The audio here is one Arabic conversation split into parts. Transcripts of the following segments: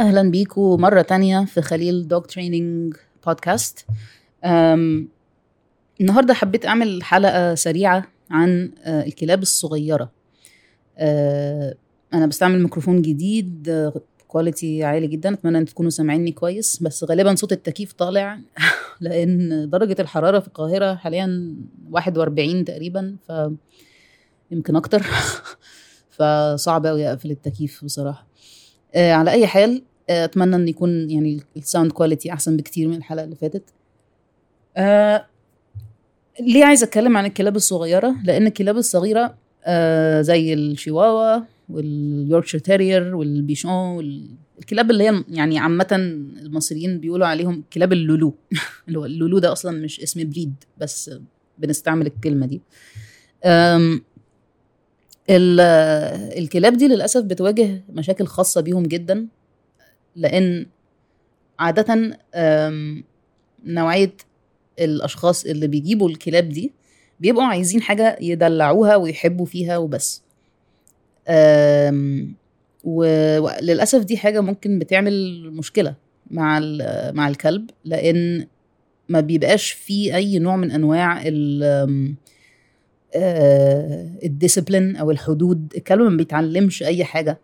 أهلا بيكم مرة تانية في خليل dog training podcast أم، النهاردة حبيت أعمل حلقة سريعة عن آه، الكلاب الصغيرة. آه، أنا بستعمل ميكروفون جديد quality عالي جدا أتمنى أن تكونوا سامعيني كويس بس غالبا صوت التكييف طالع لأن درجة الحرارة في القاهرة حاليا 41 تقريبا ف يمكن أكتر. فصعب أوي أقفل التكييف بصراحة. آه، على أي حال آه، أتمنى إن يكون يعني ال sound quality أحسن بكتير من الحلقة اللي فاتت. آه ليه عايزه أتكلم عن الكلاب الصغيرة؟ لأن الكلاب الصغيرة آه زي الشيواوا وال Yorkshire Terrier وال Bichon وال- الكلاب اللي هي يعني عامة المصريين بيقولوا عليهم كلاب اللولو. اللي هو اللولو ده أصلا مش اسم breed بس بنستعمل الكلمة دي. الكلاب دي للأسف بتواجه مشاكل خاصة بيهم جدا لأن عاده نوعية الأشخاص اللي بيجيبوا الكلاب دي بيبقوا عايزين حاجة يدلعوها ويحبوا فيها وبس. وللاسف دي حاجة ممكن بتعمل مشكلة مع مع الكلب لأن ما بيبقاش فيه أي نوع من أنواع ال الديسيبلين أو الحدود. الكلب ما بيتعلمش أي حاجة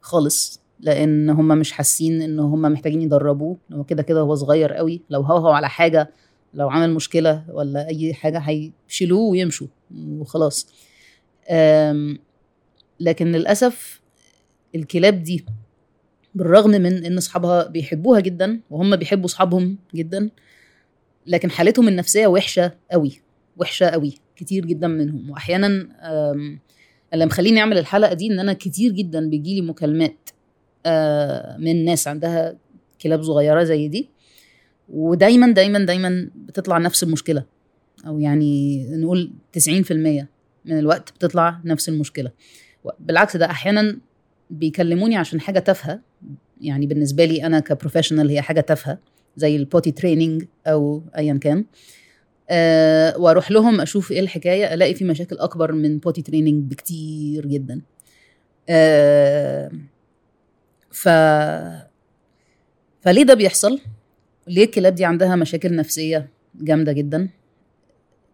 خالص لأن هم مش حاسين إن هم محتاجين يدربوه. هو كده كده هو صغير قوي. لو هوهو على حاجة لو عمل مشكلة ولا أي حاجة هيشيلوه ويمشوا وخلاص. لكن للأسف الكلاب دي بالرغم من إن أصحابها بيحبوها جدا وهم بيحبوا أصحابهم جدا لكن حالتهم النفسية وحشة قوي وحشة قوي. كتير جدا منهم. واحيانا اللي مخليني أعمل الحلقة دي إن أنا كتير جدا بيجيلي مكالمات آه، من ناس عندها كلاب صغيرة زي دي. ودايما دايما دايما بتطلع نفس المشكلة. أو يعني نقول 90% من الوقت بتطلع نفس المشكلة. بالعكس ده أحيانا بيكلموني عشان حاجة تافهة. يعني بالنسبة لي أنا ك professional هي حاجة تافهة زي ال potty training أو ايا كان. أه وأروح لهم أشوف إيه الحكاية الاقي في مشاكل اكبر من potty training بكتير جدا. أه ف فليه ده بيحصل؟ ليه الكلاب دي عندها مشاكل نفسية جامدة جدا؟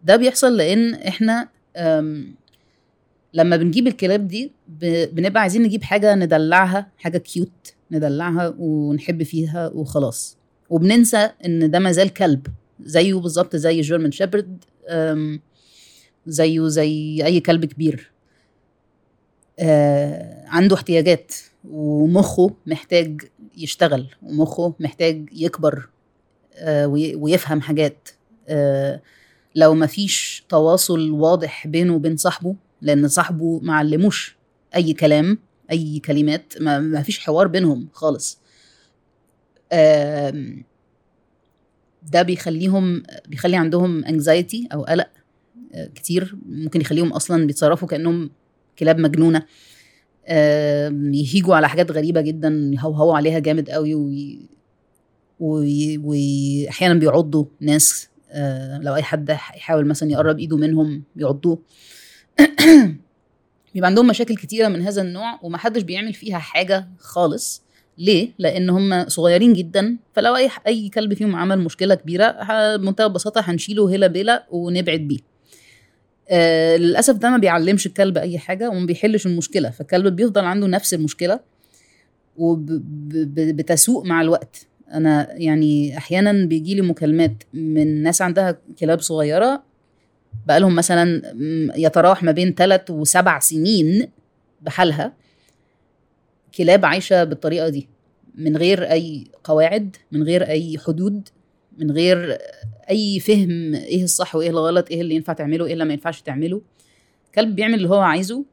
ده بيحصل لأن إحنا لما بنجيب الكلاب دي بنبقى عايزين نجيب حاجة ندلعها حاجة كيوت ندلعها ونحب فيها وخلاص. وبننسى إن ده مازال كلب. زيه بالظبط زي جيرمان شيبرد زيه زي أي كلب كبير. آه، عنده احتياجات ومخه محتاج يشتغل ومخه محتاج يكبر آه، وي- ويفهم حاجات. آه، لو مفيش تواصل واضح بينه وبين صاحبه لأن صاحبه معلموش أي كلام أي كلمات ما ما فيش حوار بينهم خالص. ده بيخليهم بيخلي عندهم انكزايتي أو قلق آه، كتير. ممكن يخليهم أصلا بيتصرفوا كأنهم كلاب مجنونة. يهيجوا على حاجات غريبة جدا يهوهوا عليها جامد قوي وي... وي... واحيانا بيعضوا ناس آه، لو أي حد يحاول مثلا يقرب إيده منهم يعضوه بيبقى عندهم مشاكل كتيرة من هذا النوع ومحدش بيعمل فيها حاجة خالص. ليه؟ لأن هم صغيرين جدا فلو أي أي كلب فيهم عمل مشكلة كبيرة ه- بمنتهى البساطة هنشيله هلا بلا ونبعد بيه. آه للأسف ده ما بيعلمش الكلب أي حاجة وما بيحلش المشكلة فالكلب بيفضل عنده نفس المشكلة وبتسوء مع الوقت أنا يعني أحيانا بيجي لي مكالمات من ناس عندها كلاب صغيرة بقالهم مثلا يتراوح ما بين ثلاث وسبع سنين بحالها كلاب عايشة بالطريقة دي من غير أي قواعد من غير أي حدود من غير أي فهم إيه الصح وإيه الغلط إيه اللي ينفع تعمله إيه اللي ما ينفعش تعمله. كلب بيعمل اللي هو عايزه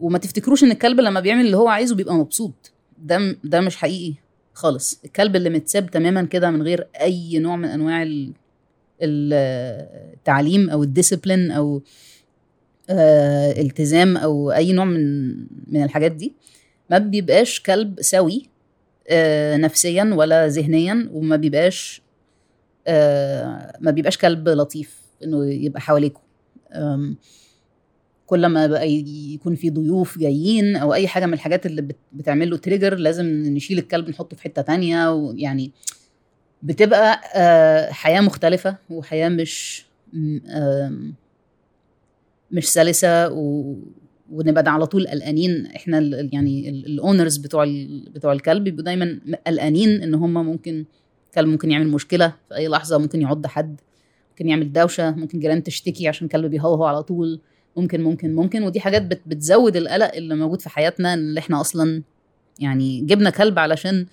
وما تفتكروش إن الكلب لما بيعمل اللي هو عايزه بيبقى مبسوط. ده ده مش حقيقي خالص. الكلب اللي متساب تماما كده من غير أي نوع من أنواع ال- ال- التعليم أو الديسيبلين أو آه، التزام أو أي نوع من من الحاجات دي. ما بيبقاش كلب سوي آه، نفسيا ولا ذهنيا وما بيبقاش آه، ما بيبقاش كلب لطيف إنه يبقى حواليكم كل ما بقى يكون في ضيوف جايين أو أي حاجة من الحاجات اللي بت- بتعمل له تريجر لازم نشيل الكلب نحطه في حتة تانية ويعني بتبقى آه، حياة مختلفة وحياة مش مش سلسة و ونبقى على طول قلقانين. إحنا يعني ال owners بتوع بتوع الكلب بيبقوا دايما قلقانين إن هم ممكن كلب ممكن يعمل مشكلة في أي لحظة ممكن يعض حد ممكن يعمل دوشة ممكن جيران تشتكي عشان كلب بيهوهو على طول. ممكن ممكن ممكن. ودي حاجات بت بتزود القلق اللي موجود في حياتنا اللي إحنا أصلا يعني جبنا كلب علشان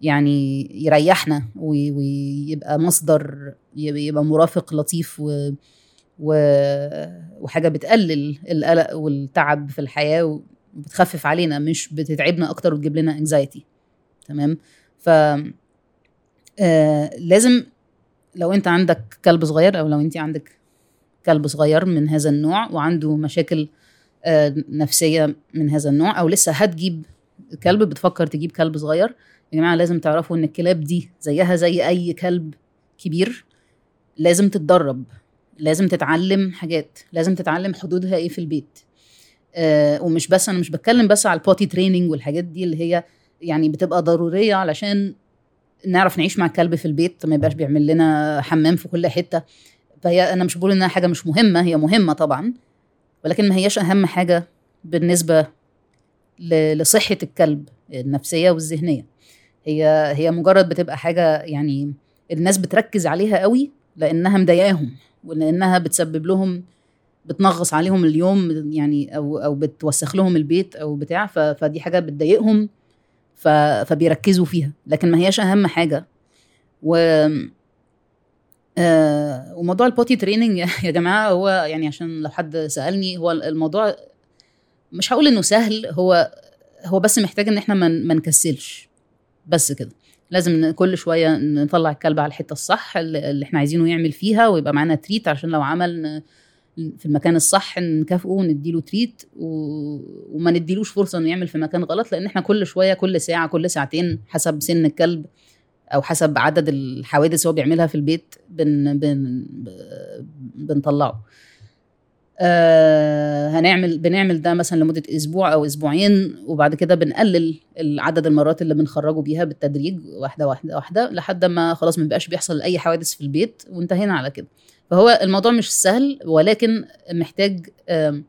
يعني يريحنا وي- ويبقى مصدر يبقى مرافق لطيف و وحاجة بتقلل القلق والتعب في الحياة وبتخفف علينا مش بتتعبنا أكتر وتجيب لنا انكزايتي تمام؟ ف آه لازم لو أنت عندك كلب صغير أو لو أنت عندك كلب صغير من هذا النوع وعنده مشاكل آه نفسية من هذا النوع أو لسه هتجيب كلب بتفكر تجيب كلب صغير يا جماعة لازم تعرفوا إن الكلاب دي زيها زي أي كلب كبير لازم تتدرب. لازم تتعلم حاجات لازم تتعلم حدودها إيه في البيت. آه ومش بس أنا مش بتكلم بس على ال potty training والحاجات دي اللي هي يعني بتبقى ضرورية علشان نعرف نعيش مع الكلب في البيت ما يبقاش بيعمل لنا حمام في كل حتة. فهي أنا مش بقول إنها حاجة مش مهمة هي مهمة طبعا ولكن ما هياش أهم حاجة بالنسبة لصحة الكلب النفسية والذهنية. هي هي مجرد بتبقى حاجة يعني الناس بتركز عليها قوي لأنها مضايقاهم ولانها بتسبب لهم بتنغص عليهم اليوم يعني أو أو بتوسخ لهم البيت أو بتاع فدي حاجة بتضايقهم فبيركزوا فيها. لكن ما هياش أهم حاجة. و آه وموضوع ال potty training يا جماعة هو يعني عشان لو حد سألني هو الموضوع مش هقول إنه سهل هو هو بس محتاج إن إحنا ما نكسلش. بس كده. لازم كل شوية نطلع الكلب على الحتة الصح اللي إحنا عايزينه يعمل فيها ويبقى معانا تريت عشان لو عمل في المكان الصح نكافئه ونديله تريت و... وما نديلوش فرصة انه يعمل في مكان غلط لأن إحنا كل شوية كل ساعة كل ساعتين حسب سن الكلب أو حسب عدد الحوادث هو بيعملها في البيت بن بن بنطلعه. آه هنعمل بنعمل ده مثلا لمدة أسبوع أو أسبوعين وبعد كده بنقلل عدد المرات اللي بنخرجه بيها بالتدريج واحدة واحدة واحدة لحد ما خلاص ما بيبقاش بيحصل أي حوادث في البيت وانتهينا على كده. فهو الموضوع مش سهل ولكن محتاج آم،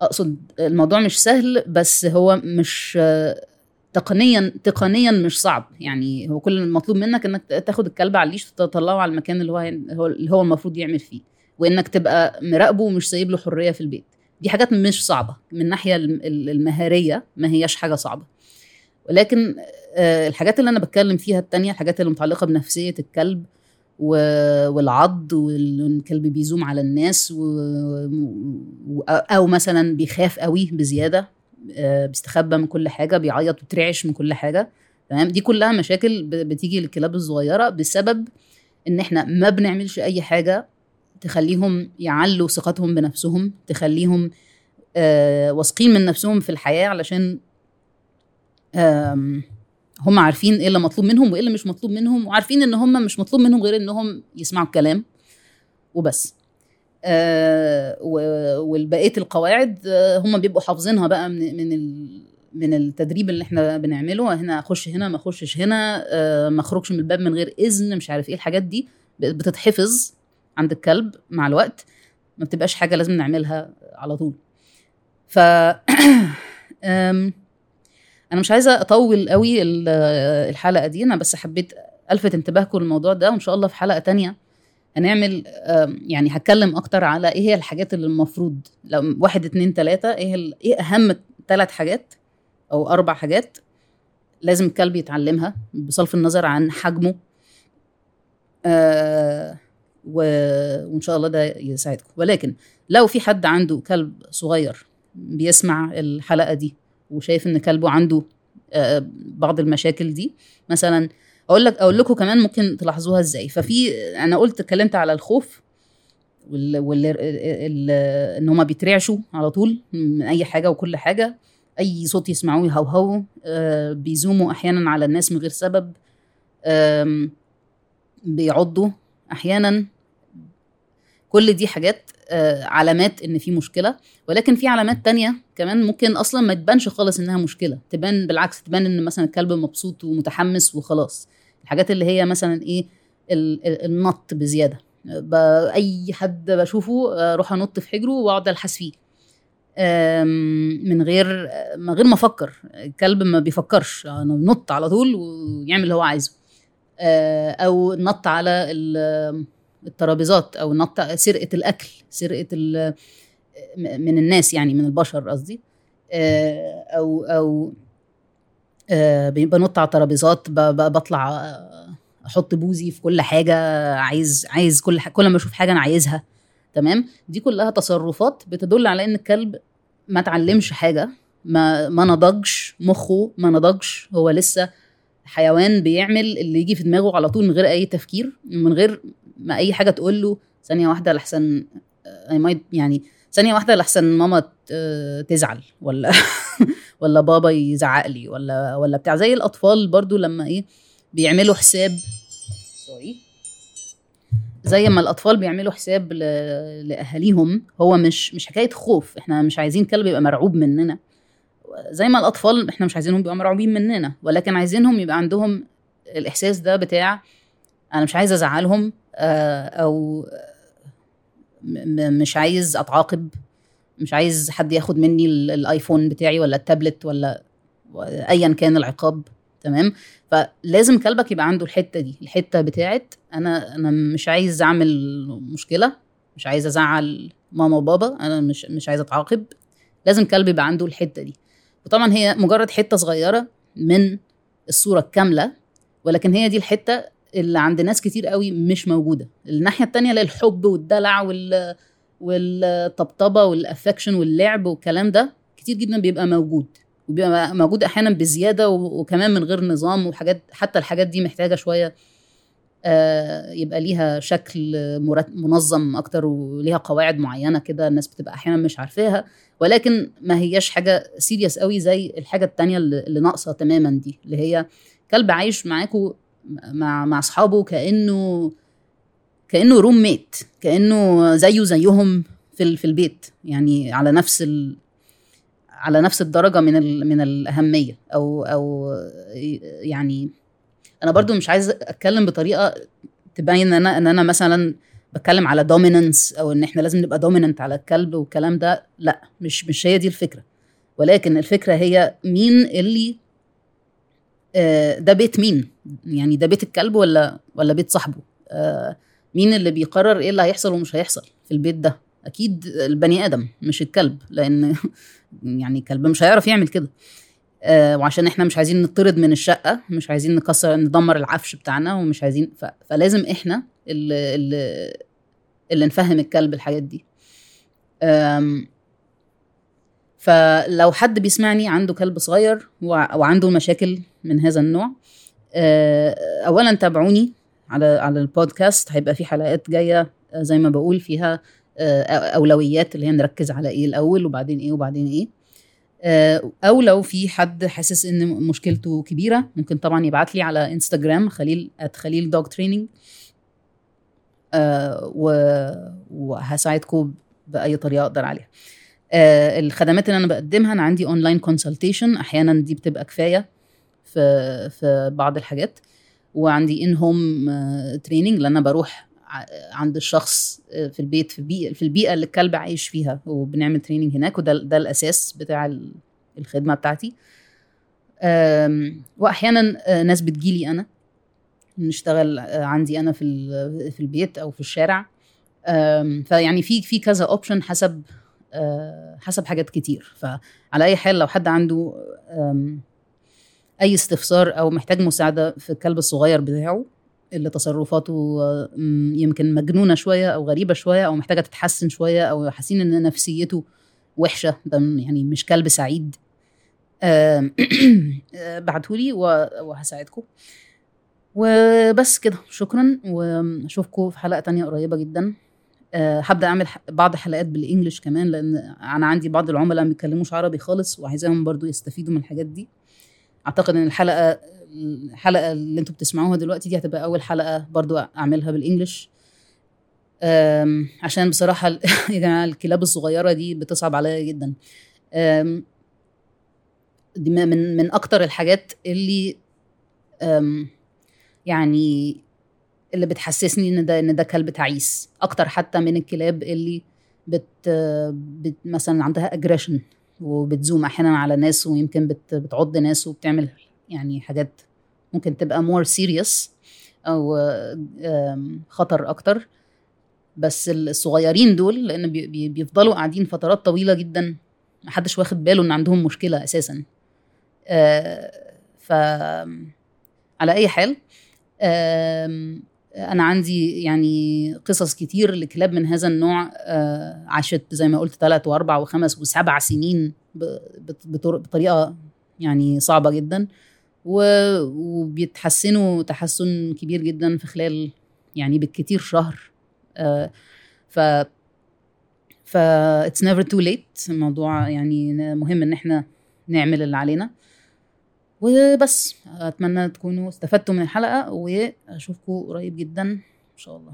أقصد الموضوع مش سهل بس هو مش آه، تقنيا تقنيا مش صعب. يعني هو كل المطلوب منك إنك تاخد الكلب على الليش وتطلعه على المكان اللي هو- اللي هو المفروض يعمل فيه. وإنك تبقى مراقبه ومش سايب له حرية في البيت. دي حاجات مش صعبة. من الناحيه الم- ال- المهارية ما هياش حاجة صعبة. ولكن آه، الحاجات اللي أنا بتكلم فيها التانية الحاجات اللي متعلقة بنفسية الكلب والعض والكلب بيزوم على الناس و... أو مثلا بيخاف قوي بزيادة آه، بيستخبى من كل حاجة بيعيط وترعش من كل حاجة. تمام؟ دي كلها مشاكل بتيجي للكلاب الصغيرة بسبب إن إحنا ما بنعملش أي حاجة تخليهم يعلوا ثقتهم بنفسهم تخليهم آه واثقين من نفسهم في الحياة علشان هم عارفين إيه اللي مطلوب منهم وإيه اللي مش مطلوب منهم وعارفين إن هم مش مطلوب منهم غير إنهم يسمعوا الكلام وبس. آه والبقية القواعد آه هم بيبقوا حافظينها بقى من من من التدريب اللي إحنا بنعمله هنا أخش هنا ما أخشش هنا آه ما أخرجش من الباب من غير إذن مش عارف إيه الحاجات دي بتتحفظ. عند الكلب مع الوقت ما بتبقاش حاجة لازم نعملها على طول. ف أنا مش عايزة أطول قوي ال- الحلقة دي أنا بس حبيت ألفت انتباهكم للموضوع ده وإن شاء الله في حلقة تانية هنعمل يعني هتكلم أكتر على إيه هي الحاجات اللي المفروض لو واحد اتنين تلاتة إيه إيه أهم ثلاث حاجات أو أربع حاجات لازم الكلب يتعلمها بصرف النظر عن حجمه. آه و... وإن شاء الله ده يساعدكم. ولكن لو في حد عنده كلب صغير بيسمع الحلقة دي وشايف إن كلبه عنده آه، بعض المشاكل دي مثلا أقول لك أقول لكم كمان ممكن تلاحظوها إزاي. ففي أنا قلت اتكلمت على الخوف وال, وال... ال... إن هما بيترعشوا على طول من أي حاجة وكل حاجة. أي صوت يسمعوه يهوهوا آه بيزوموا أحيانا على الناس من غير سبب بيعضوا أحيانا. كل دي حاجات آه، علامات إن في مشكلة. ولكن في علامات تانية كمان ممكن أصلا ما تبانش خالص إنها مشكلة. تبان بالعكس تبان إن مثلا الكلب مبسوط ومتحمس وخلاص. الحاجات اللي هي مثلا إيه ال- ال- النط بزيادة. أي حد بشوفه آه، أروح أنط في حجره وأقعد ألحس فيه. من غير من غير ما أفكر. الكلب ما بيفكرش. أنا بنط على طول ويعمل اللي هو عايزه. آه، أو نط على الترابيزات أو نط سرقة الأكل سرقة من الناس يعني من البشر قصدي. آه، أو أو آه، بنط على ترابيزات بطلع آه، أحط بوزي في كل حاجة عايز عايز كل ح- كل ما أشوف حاجة أنا عايزها. تمام؟ دي كلها تصرفات بتدل على إن الكلب ما اتعلمش حاجة ما ما نضجش مخه ما نضجش هو لسه حيوان بيعمل اللي يجي في دماغه على طول من غير أي تفكير من غير ما أي حاجة تقول له ثانية واحدة لحسن مايت يعني ثانية واحدة لحسن ماما ت- تزعل ولا ولا بابا يزعق لي ولا ولا بتاع زي الأطفال برضو لما إيه بيعملوا حساب سوري زي ما الأطفال بيعملوا حساب. لأهاليهم هو مش مش حكاية خوف إحنا مش عايزين كلب يبقى مرعوب مننا زي ما الأطفال إحنا مش عايزينهم يبقوا مرعوبين مننا ولكن عايزينهم يبقى عندهم الإحساس ده بتاع أنا مش عايز أزعلهم آه، أو مش عايز أتعاقب مش عايز حد ياخد مني ال- الآيفون بتاعي ولا التابلت ولا ايا كان العقاب تمام؟ فلازم كلبك يبقى عنده الحتة دي الحتة بتاعت أنا أنا مش عايز أعمل مشكلة مش عايز أزعل ماما وبابا أنا مش مش عايز أتعاقب لازم كلب يبقى عنده الحتة دي. وطبعا هي مجرد حتة صغيرة من الصورة الكاملة ولكن هي دي الحتة اللي عند ناس كتير قوي مش موجودة. الناحية التانية الحب والدلع وال والطبطبة والافكشن واللعب والكلام ده كتير جدا بيبقى موجود وبيبقى موجود أحيانا بزيادة وكمان من غير نظام وحاجات حتى الحاجات دي محتاجة شوية يبقى ليها شكل منظم أكتر وليها قواعد معينة كده الناس بتبقى أحيانا مش عارفاها ولكن ما هياش حاجة serious قوي زي الحاجة التانية اللي ناقصة تماما دي اللي هي كلب عايش معاكوا مع مع أصحابه كانه كأنه roommate كأنه زيه زيهم في في البيت يعني على نفس ال على نفس الدرجة من ال من الأهمية أو أو يعني أنا برضو مش عايز أتكلم بطريقة تبين إن أنا إن أنا مثلا بتكلم على dominance أو إن إحنا لازم نبقى dominant على الكلب والكلام ده لأ مش مش هي دي الفكرة. ولكن الفكرة هي مين اللي آه، ده بيت مين؟ يعني ده بيت الكلب ولا ولا بيت صاحبه؟ آه، مين اللي بيقرر إيه اللي هيحصل ومش هيحصل في البيت ده؟ أكيد البني آدم مش الكلب لأن يعني الكلب مش هيعرف يعمل كده. وعشان إحنا مش عايزين نطرد من الشقة مش عايزين نكسر ندمر العفش بتاعنا ومش عايزين ف... فلازم إحنا اللي, اللي اللي نفهم الكلب الحاجات دي. فلو حد بيسمعني عنده كلب صغير وع- وعنده مشاكل من هذا النوع آه، اولا تابعوني على على البودكاست هيبقى في حلقات جاية آه، زي ما بقول فيها آه، أولويات اللي هي نركز على إيه الأول وبعدين إيه وبعدين إيه. آه، أو لو في حد حاسس إن مشكلته كبيرة ممكن طبعا يبعت لي على انستجرام خليل خليل dog training وهساعدكم بأي طريقة أقدر عليها. آه، الخدمات اللي أنا بقدمها أنا عندي online consultation أحيانا دي بتبقى كفاية في في بعض الحاجات. وعندي in home training لأن أنا بروح عند الشخص آه، في البيت في البيئه في البيئة اللي الكلب عايش فيها وبنعمل training هناك وده ده الأساس بتاع ال- الخدمة بتاعتي. واحيانا آه، ناس بتجيلي أنا نشتغل آه، عندي أنا في في البيت أو في الشارع. فيعني في في كذا option حسب حسب حاجات كتير. فعلى أي حال لو حد عنده أي استفسار أو محتاج مساعدة في الكلب الصغير بتاعه اللي تصرفاته آه، يمكن مجنونة شوية أو غريبة شوية أو محتاجة تتحسن شوية أو حاسين إن نفسيته وحشة. ده يعني مش كلب سعيد. بعتولي وهساعدكم. وبس كده. شكرا. وأشوفكم في حلقة تانية قريبة جدا. آه، هبدأ أعمل بعض حلقات بالإنجلش كمان لأن أنا عندي بعض العملاء ما بيتكلموش عربي خالص وعايزاهم برضو يستفيدوا من الحاجات دي. أعتقد إن الحلقة الحلقة اللي أنتوا بتسمعوها دلوقتي دي هتبقى أول حلقة برضو أعملها بالإنجلش. عشان بصراحة ال- يا جماعة الكلاب الصغيرة دي بتصعب عليا جدا. دي من من أكتر الحاجات اللي يعني اللي بتحسسني إن ده إن ده كلب تعيس. أكتر حتى من الكلاب اللي بت, بت مثلا عندها aggression وبتزوم أحيانا على ناس ويمكن بت بتعض ناس وبتعمل يعني حاجات ممكن تبقى more serious أو خطر أكتر. بس الصغيرين دول لأن بي- بي- بيفضلوا قاعدين فترات طويلة جدا محدش واخد باله إن عندهم مشكلة أساسا. آه، ف على أي حال أنا عندي يعني قصص كتير لكلاب من هذا النوع آه، عاشت زي ما قلت ثلاث وأربع وخمس وسبع سنين بطريقة يعني صعبة جدا. وبيتحسنوا تحسن كبير جدا في خلال يعني بالكتير شهر. آه، ف ف it's never too late. الموضوع يعني مهم إن إحنا نعمل اللي علينا. وبس أتمنى تكونوا استفدتوا من الحلقة واشوفكم قريب جدا إن شاء الله.